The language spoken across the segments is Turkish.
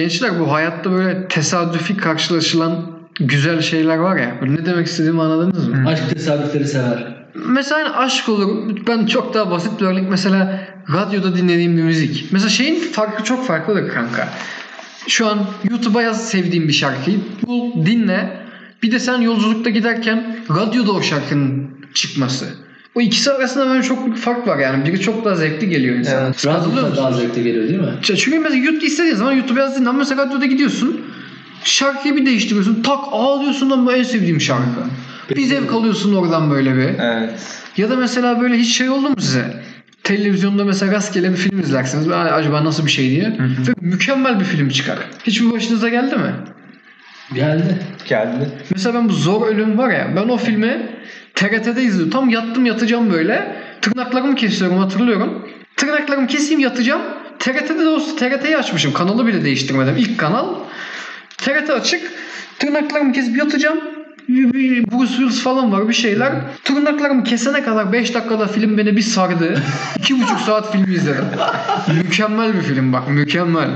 Gençler bu hayatta böyle tesadüfi karşılaşılan güzel şeyler var ya. Ne demek istediğimi anladınız mı? Aşk tesadüfleri sever. Mesela aşk olur. Ben çok daha basit bir örnek. Mesela radyoda dinlediğim bir müzik. Mesela şeyin farkı çok farklıdır kanka. Şu an YouTube'a yaz sevdiğim bir şarkıyı. Bul, dinle. Bir de sen yolculukta giderken radyoda o şarkının çıkması. O ikisi arasında böyle çok büyük fark var yani. Biri çok daha zevkli geliyor insana. Evet. Radyoda daha zevkli geliyor değil mi? Çünkü mesela YouTube istediğin zaman YouTube yaz dinle. Ama mesela radyoda gidiyorsun. Şarkıyı bir değiştiriyorsun. Tak aa diyorsun lan bu en sevdiğim şarkı. Bir zevk alıyorsun oradan böyle bir. Evet. Ya da mesela böyle hiç şey oldu mu size? Televizyonda mesela rastgele bir film izlersiniz. "Aa, Acaba nasıl bir şey diye. Ve mükemmel bir film çıkar. Hiç bu başınıza geldi mi? Geldi. Geldi. Mesela ben bu Zor Ölüm var ya ben o filmi TRT'de izliyorum. Tam yattım yatacağım böyle. Tırnaklarımı kesiyorum hatırlıyorum. Tırnaklarımı keseyim yatacağım. TRT'de de olsa TRT'yi açmışım. Kanalı bile değiştirmedim. İlk kanal. TRT açık. Tırnaklarımı kesip yatacağım. Bruce Willis falan var bir şeyler. Tırnaklarımı kesene kadar 5 dakikada film beni bir sardı. 2,5 saat film izledim. mükemmel bir film bak mükemmel.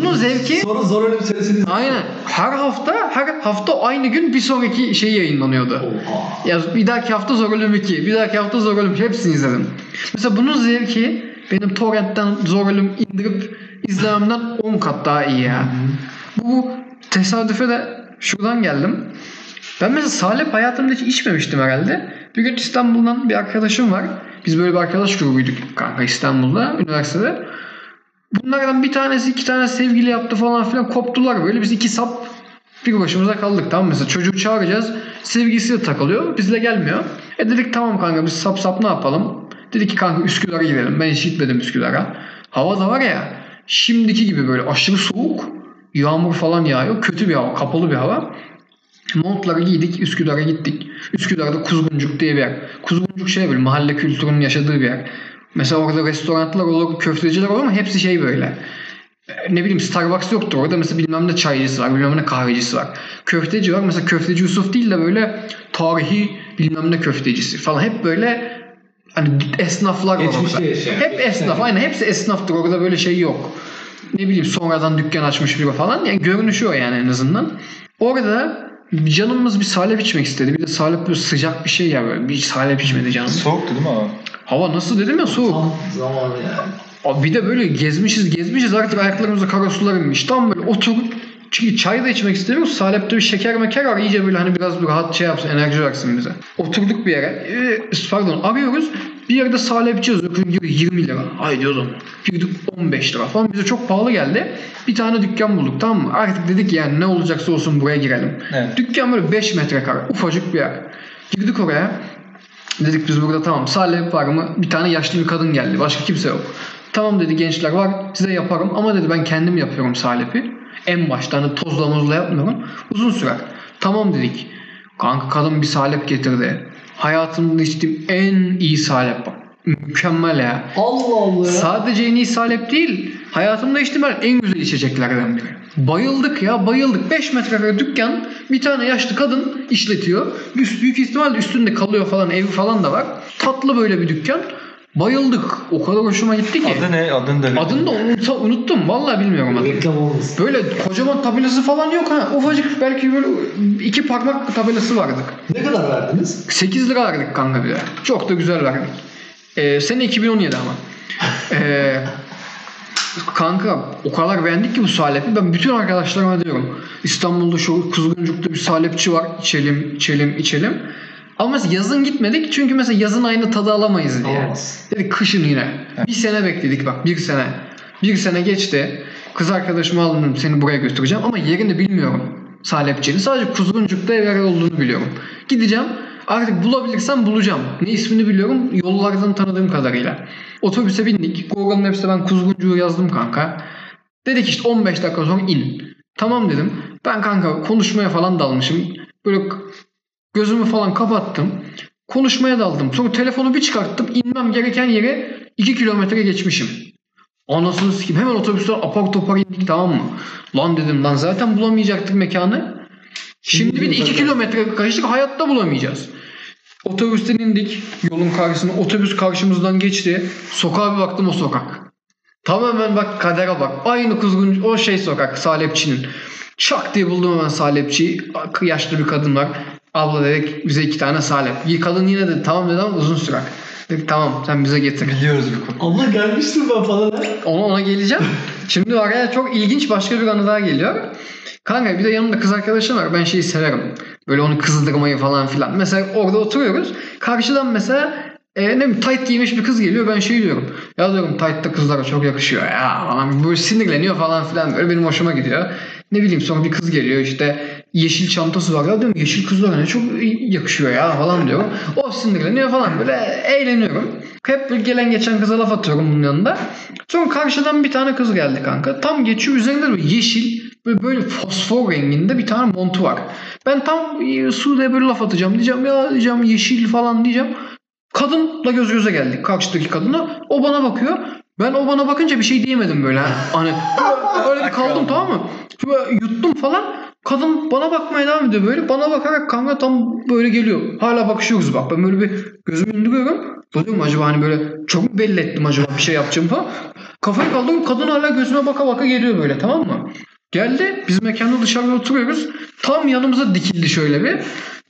Bunun zevki Sonra zor ölüm serisini Aynen. Her hafta her hafta aynı gün bir sonraki şey yayınlanıyordu. Oha. Ya bir dahaki hafta Zor Ölüm 2, bir dahaki hafta Zor Ölüm hepsini izledim. Mesela bunun zevki benim torrentten Zor Ölüm indirip izlememden 10 kat daha iyi ya. Bu tesadüfe de şuradan geldim. Ben mesela salep hayatımda hiç içmemiştim herhalde. Bir gün İstanbul'dan bir arkadaşım var. Biz böyle bir arkadaş grubuyduk kanka İstanbul'da, üniversitede. Bunlardan bir tanesi iki tane sevgili yaptı falan filan koptular böyle. Biz iki sap bir başımıza kaldık tamam? Mesela çocuğu çağıracağız. Sevgilisi de takılıyor. Bizle gelmiyor. E dedik tamam kanka biz sap sap ne yapalım? Dedi ki kanka Üsküdar'a gidelim. Ben hiç gitmedim Üsküdar'a. Hava da var ya şimdiki gibi böyle aşırı soğuk. Yağmur falan yağıyor. Kötü bir hava. Kapalı bir hava. Montları giydik Üsküdar'a gittik. Üsküdar'da Kuzguncuk diye bir yer. Kuzguncuk şey böyle mahalle kültürünün yaşadığı bir yer. Mesela orada restoranlar olur, köfteciler olur ama hepsi şey böyle. E, Ne bileyim Starbucks yoktur orada mesela bilmem ne çaycısı var bilmem ne kahvecisi var. Köfteci var mesela köfteci Yusuf değil de böyle tarihi bilmem ne köftecisi falan hep böyle hani esnaflar var orada. yaşayan. Hep esnaf aynen hepsi esnaftır orada böyle şey yok. Ne bileyim sonradan dükkan açmış biri falan yani görünüşü o yani en azından. Orada canımız bir salep içmek istedi. Bir de salep böyle sıcak bir şey ya böyle. Bir salep içmedi canım. Soğuktu değil mi o? Hava nasıl dedim ya soğuk. Tam zamanı yani. Abi bir de böyle gezmişiz gezmişiz artık ayaklarımıza kara sular inmiş. Tam böyle oturup çünkü çay da içmek istemiyoruz. Salep'te bir şeker meker var. İyice böyle hani biraz bir rahat şey yapsın. Enerji versin bize. Oturduk bir yere. Ee, pardon arıyoruz. Bir yerde salepçi yazıyor. Biri 20 lira. Ay diyordum. Girdik 15 lira falan. Bize çok pahalı geldi. Bir tane dükkan bulduk tamam mı? Artık dedik yani ne olacaksa olsun buraya girelim. Evet. Dükkan böyle 5 metrekare. Ufacık bir yer. Girdik oraya. Dedik biz burada tamam salep var mı? Bir tane yaşlı bir kadın geldi. Başka kimse yok. Tamam dedi gençler var size yaparım ama dedi ben kendim yapıyorum salepi. En başta hani tozla mozla yapmıyorum. Uzun sürer. Tamam dedik. Kanka kadın bir salep getirdi. Hayatımda içtiğim en iyi salep bak. Mükemmel ya. Allah Allah. Sadece en iyi salep değil. Hayatımda içtiğim her en güzel içeceklerden biri. Bayıldık ya bayıldık. 5 metrekare dükkan bir tane yaşlı kadın işletiyor. Üst, büyük ihtimalle üstünde kalıyor falan evi falan da var. Tatlı böyle bir dükkan. Bayıldık. O kadar hoşuma gitti ki. Adı ne? Adını da Adını da unut- unuttum. Vallahi bilmiyorum adını. Reklam olmasın. Böyle kocaman tabelası falan yok ha. Ufacık belki böyle iki parmak tabelası vardı. Ne kadar verdiniz? 8 lira verdik kanka bir de. Çok da güzel verdik. Ee, sene 2017 ama. Ee, kanka o kadar beğendik ki bu salepi. Ben bütün arkadaşlarıma diyorum. İstanbul'da şu Kuzguncuk'ta bir salepçi var. İçelim, içelim, içelim. Ama mesela yazın gitmedik. Çünkü mesela yazın aynı tadı alamayız diye. Alamaz. Dedik kışın yine. Bir sene bekledik bak. Bir sene. Bir sene geçti. Kız arkadaşımı aldım seni buraya götüreceğim. Ama yerini bilmiyorum. Salepçinin. Sadece Kuzguncuk'ta ev yer olduğunu biliyorum. Gideceğim. Artık bulabilirsem bulacağım. Ne ismini biliyorum. Yollardan tanıdığım kadarıyla. Otobüse bindik. Google Maps'te ben Kuzguncuk'u yazdım kanka. Dedik işte 15 dakika sonra in. Tamam dedim. Ben kanka konuşmaya falan dalmışım. Böyle gözümü falan kapattım. Konuşmaya daldım. Sonra telefonu bir çıkarttım. İnmem gereken yere 2 kilometre geçmişim. Anasını sikeyim. Hemen otobüsten apar topar indik tamam mı? Lan dedim lan zaten bulamayacaktık mekanı. Şimdi bir de 2 kilometre kaçtık hayatta bulamayacağız. Otobüsten indik yolun karşısına. Otobüs karşımızdan geçti. Sokağa bir baktım o sokak. Tamamen bak kadere bak. Aynı kuzgun o şey sokak Salepçi'nin. Şak diye buldum hemen Salepçi'yi. Yaşlı bir kadın var. Abla dedik bize iki tane salep. Bir kadın yine dedi tamam dedi ama uzun sürer. Dedik tamam sen bize getir. Biliyoruz bu konu. Allah gelmiştim ben falan. ha. Ona, ona geleceğim. Şimdi araya çok ilginç başka bir anı daha geliyor. Kanka bir de yanımda kız arkadaşım var. Ben şeyi severim. Böyle onu kızdırmayı falan filan. Mesela orada oturuyoruz. Karşıdan mesela e, ne bileyim tight giymiş bir kız geliyor. Ben şey diyorum. Ya diyorum tight'ta kızlara çok yakışıyor ya falan. Böyle sinirleniyor falan filan. Böyle benim hoşuma gidiyor. Ne bileyim sonra bir kız geliyor işte yeşil çantası var ya diyorum yeşil kızlara ne çok yakışıyor ya falan diyorum. O sinirleniyor falan böyle eğleniyorum. Hep böyle gelen geçen kıza laf atıyorum bunun yanında. Sonra karşıdan bir tane kız geldi kanka. Tam geçiyor üzerinde böyle yeşil böyle, böyle fosfor renginde bir tane montu var. Ben tam e, Sude'ye böyle laf atacağım. Diyeceğim ya diyeceğim yeşil falan diyeceğim. Kadınla göz göze geldik. Karşıdaki kadına. O bana bakıyor. Ben o bana bakınca bir şey diyemedim böyle. Hani öyle bir kaldım tamam mı? Böyle yuttum falan. Kadın bana bakmaya devam ediyor böyle. Bana bakarak kanka tam böyle geliyor. Hala bakışıyoruz bak. Ben böyle bir gözümü indiriyorum. Diyorum acaba hani böyle çok mu belli ettim acaba bir şey yapacağım falan. Kafayı kaldırıp kadın hala gözüme baka baka geliyor böyle tamam mı? Geldi. Biz mekanda dışarıda oturuyoruz. Tam yanımıza dikildi şöyle bir.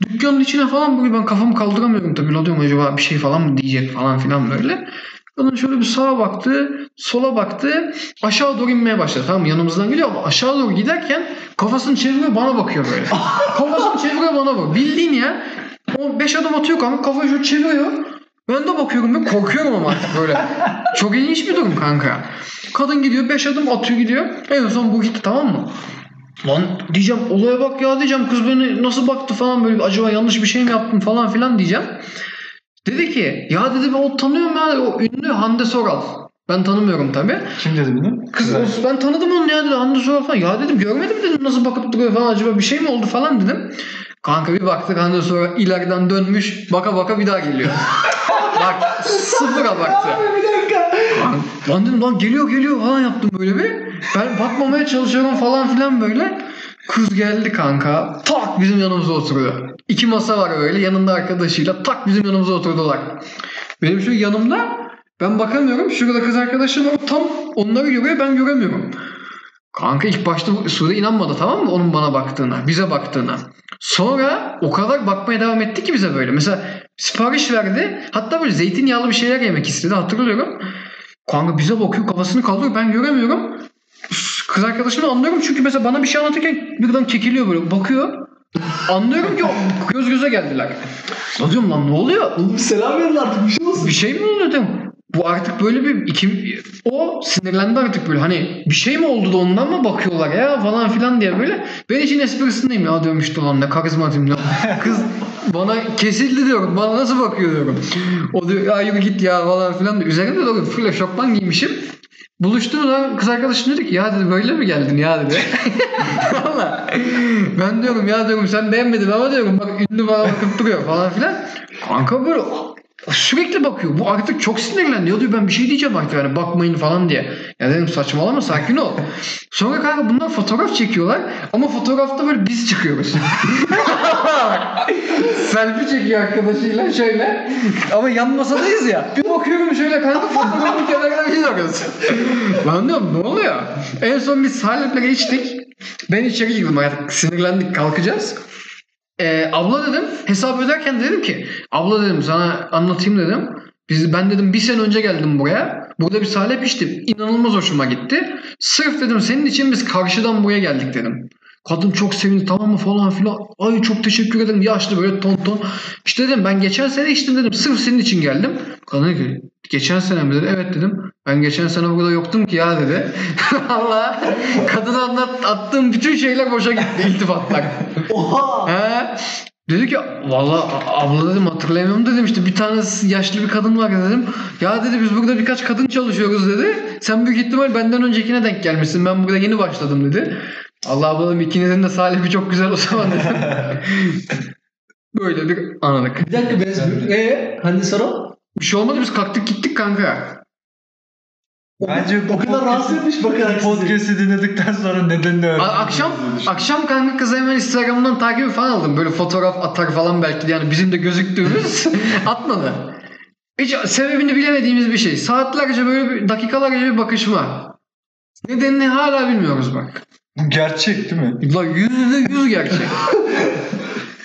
Dükkanın içine falan böyle ben kafamı kaldıramıyorum tabii. Ne diyorum acaba bir şey falan mı diyecek falan filan böyle. Kadın şöyle bir sağa baktı, sola baktı, aşağı doğru inmeye başladı. Tamam mı? yanımızdan geliyor ama aşağı doğru giderken kafasını çeviriyor bana bakıyor böyle. kafasını çeviriyor bana bakıyor. Bildiğin ya. O beş adım atıyor kanka kafayı şöyle çeviriyor. Ben de bakıyorum ve korkuyorum ama artık böyle. Çok ilginç bir durum kanka. Kadın gidiyor beş adım atıyor gidiyor. En son bu gitti tamam mı? Lan diyeceğim olaya bak ya diyeceğim kız beni nasıl baktı falan böyle acaba yanlış bir şey mi yaptım falan filan diyeceğim. Dedi ki ya dedi ben o tanıyorum ya o ünlü Hande Soral. Ben tanımıyorum tabi. Kim dedi bunu? Kız o- ben tanıdım onu ya dedi Hande Soral falan. Ya dedim görmedim dedim nasıl bakıp duruyor falan acaba bir şey mi oldu falan dedim. Kanka bir baktık Hande Soral ileriden dönmüş baka baka bir daha geliyor. Bak sıfıra baktı. Bir dakika. Lan, lan dedim lan geliyor geliyor falan yaptım böyle bir. Ben bakmamaya çalışıyorum falan filan böyle. Kız geldi kanka. Tak bizim yanımıza oturuyor. İki masa var öyle yanında arkadaşıyla. Tak bizim yanımıza oturdular. Benim şu yanımda ben bakamıyorum. Şurada kız arkadaşım var. Tam onları görüyor ben göremiyorum. Kanka ilk başta Sude inanmadı tamam mı onun bana baktığına, bize baktığına. Sonra o kadar bakmaya devam etti ki bize böyle. Mesela sipariş verdi. Hatta böyle zeytinyağlı bir şeyler yemek istedi hatırlıyorum. Kanka bize bakıyor kafasını kaldırıyor ben göremiyorum. Kız arkadaşımı anlıyorum çünkü mesela bana bir şey anlatırken birden kekiliyor böyle bakıyor. Anlıyorum ki göz göze geldiler. Ya diyorum lan ne oluyor? Oğlum selam verin artık bir şey olsun. Bir şey mi oldu dedim. Bu artık böyle bir iki, o sinirlendi artık böyle hani bir şey mi oldu da ondan mı bakıyorlar ya falan filan diye böyle. Ben için esprisindeyim ya diyorum işte lan ne karizmatiyim ya. Kız bana kesildi diyorum bana nasıl bakıyor diyorum. O diyor ya yürü git ya falan filan diyor. Üzerimde de full şokman giymişim. Buluştuğum zaman kız arkadaşım dedi ki ya dedi böyle mi geldin ya dedi. Valla. Ben diyorum ya diyorum sen beğenmedin ama diyorum bak ünlü bana bakıp duruyor falan filan. Kanka böyle sürekli bakıyor. Bu artık çok sinirlendi. Diyor ben bir şey diyeceğim artık yani bakmayın falan diye. Ya dedim saçmalama sakin ol. Sonra kanka bunlar fotoğraf çekiyorlar ama fotoğrafta böyle biz çıkıyoruz. Selfie çekiyor arkadaşıyla şöyle. Ama yan masadayız ya. Bir bakıyorum şöyle kanka fotoğrafın kenarına biz bakıyoruz. Lan diyorum ne oluyor? En son biz salepleri içtik. Ben içeri girdim artık sinirlendik kalkacağız. Ee, abla dedim hesap öderken dedim ki abla dedim sana anlatayım dedim. Biz, ben dedim bir sene önce geldim buraya. Burada bir salep içtim. İnanılmaz hoşuma gitti. Sırf dedim senin için biz karşıdan buraya geldik dedim. Kadın çok sevindi tamam mı falan filan. Ay çok teşekkür ederim. Yaşlı böyle ton ton. İşte dedim ben geçen sene içtim dedim. Sırf senin için geldim. Kadın dedi geçen sene mi dedi. Evet dedim. Ben geçen sene burada yoktum ki ya dedi. Allah. Kadına anlat, attığım bütün şeyler boşa gitti. iltifatlar. Oha. He. Dedi ki valla abla dedim hatırlayamıyorum dedim işte bir tane yaşlı bir kadın var dedim. Ya dedi biz burada birkaç kadın çalışıyoruz dedi. Sen büyük ihtimal benden öncekine denk gelmişsin. Ben burada yeni başladım dedi. Allah ablam ikinizin de salibi çok güzel o zaman dedim. Böyle bir anladık. Bir dakika ben Eee? Hande Soral? Bir şey olmadı biz kalktık gittik kanka. Bence o kadar rahatsız etmiş bakarak. Podcast'i dinledikten sonra nedenini A- öğrendim. akşam akşam kanka kızı hemen Instagram'dan takip falan aldım. Böyle fotoğraf atar falan belki de yani bizim de gözüktüğümüz atmadı. Hiç sebebini bilemediğimiz bir şey. Saatlerce böyle bir, dakikalarca bir bakışma. Nedenini hala bilmiyoruz bak. Bu gerçek değil mi? La yüzde yüz gerçek.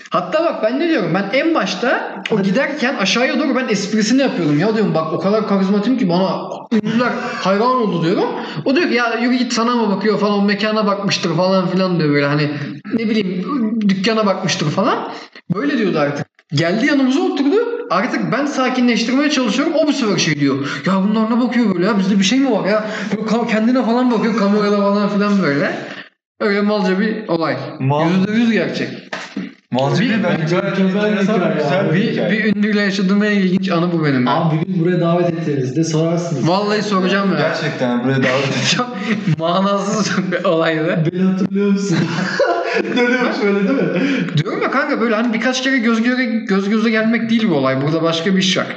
Hatta bak ben ne diyorum ben en başta o giderken aşağıya doğru ben esprisini yapıyordum. Ya diyorum bak o kadar karizmatik ki bana ünlüler hayran oldu diyorum. O diyor ki ya yürü git sana mı bakıyor falan o mekana bakmıştır falan filan diyor böyle hani ne bileyim dükkana bakmıştır falan. Böyle diyordu artık. Geldi yanımıza oturdu. Artık ben sakinleştirmeye çalışıyorum. O bu sefer şey diyor. Ya bunlar ne bakıyor böyle ya? Bizde bir şey mi var ya? Böyle kendine falan bakıyor kamerada falan filan böyle. Öyle malca bir olay. Mal- Yüzde yüz gerçek. Malzeme Bir- bence gayet enteresan ve güzel bir Bir, hikaye. bir ünlüyle yaşadığım en ilginç anı bu benim. ya. Abi bir gün buraya davet ettiğinizde sorarsınız. Vallahi soracağım ya. Gerçekten buraya davet edeceğim. Çok manasız bir olaydı. Beni hatırlıyor musun? Dönüyormuş öyle değil mi? Diyorum ya kanka böyle hani birkaç kere göz göze, göz göze gelmek değil bu olay. Burada başka bir iş var.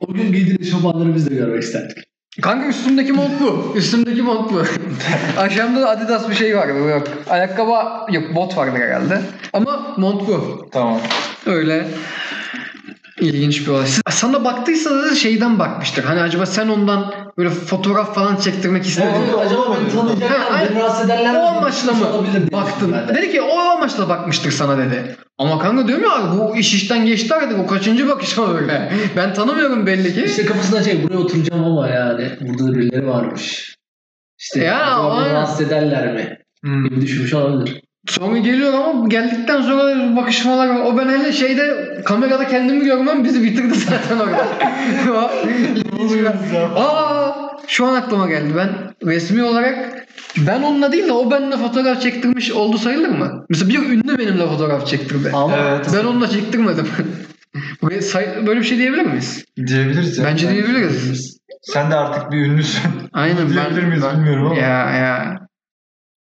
O gün giydiğin eşofmanları biz de görmek isterdik. Kanka üstümdeki mont bu. Üstümdeki mont bu. Aşağımda da Adidas bir şey vardı. Yok. Ayakkabı yok bot vardı herhalde. Ama mont bu. Tamam. Öyle ilginç bir olay. Siz- Sana baktıysa da şeyden bakmıştır. Hani acaba sen ondan böyle fotoğraf falan çektirmek istedin. Evet, olabilir, acaba beni tanıyacaklar, beni rahatsız ederler mi? O amaçla mı baktın? de. Dedi ki o amaçla bakmıştır sana dedi. Ama kanka diyorum ya abi bu iş işten geçti artık. O kaçıncı bakışma böyle. Ben tanımıyorum belli ki. İşte kafasından şey buraya oturacağım ama yani burada da birileri varmış. İşte Ya, acaba beni rahatsız ederler mi? Hmm. gibi düşünmüş olabilir. Sonra geliyor ama geldikten sonra bakışmalar var. O ben hele şeyde kamerada kendimi görmem bizi bitirdi zaten orada. Aa şu an aklıma geldi. Ben resmi olarak ben onunla değil de o benimle fotoğraf çektirmiş oldu sayılır mı? Mesela bir ünlü benimle fotoğraf çektirdi. Ama Evet. Ben onunla çektirmedim. Böyle bir şey diyebilir miyiz? Diyebiliriz ya. Bence diyebiliriz. Sen de artık bir ünlüsün. Aynen Diyebilir ben, miyiz ben- bilmiyorum ama. Ya ya.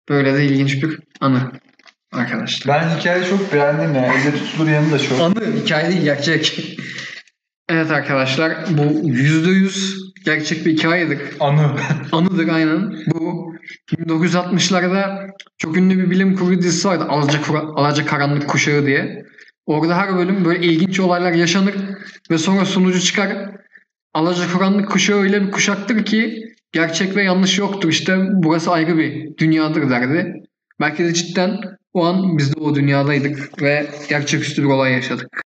Böyle de ilginç bir anı arkadaşlar. Ben hikayeyi çok beğendim ya. Elle tutulur yanı da çok. Anı hikaye gerçek. evet arkadaşlar bu yüzde yüz gerçek bir hikayedir. Anı. Anıdır aynen. Bu 1960'larda çok ünlü bir bilim kurgu dizisi vardı. Alacakaranlık Alaca Karanlık Kuşağı diye. Orada her bölüm böyle ilginç olaylar yaşanır ve sonra sunucu çıkar. Alacakaranlık Kuşağı öyle bir kuşaktır ki gerçek ve yanlış yoktur. İşte burası ayrı bir dünyadır derdi. Belki de cidden o an biz de o dünyadaydık ve gerçeküstü bir olay yaşadık.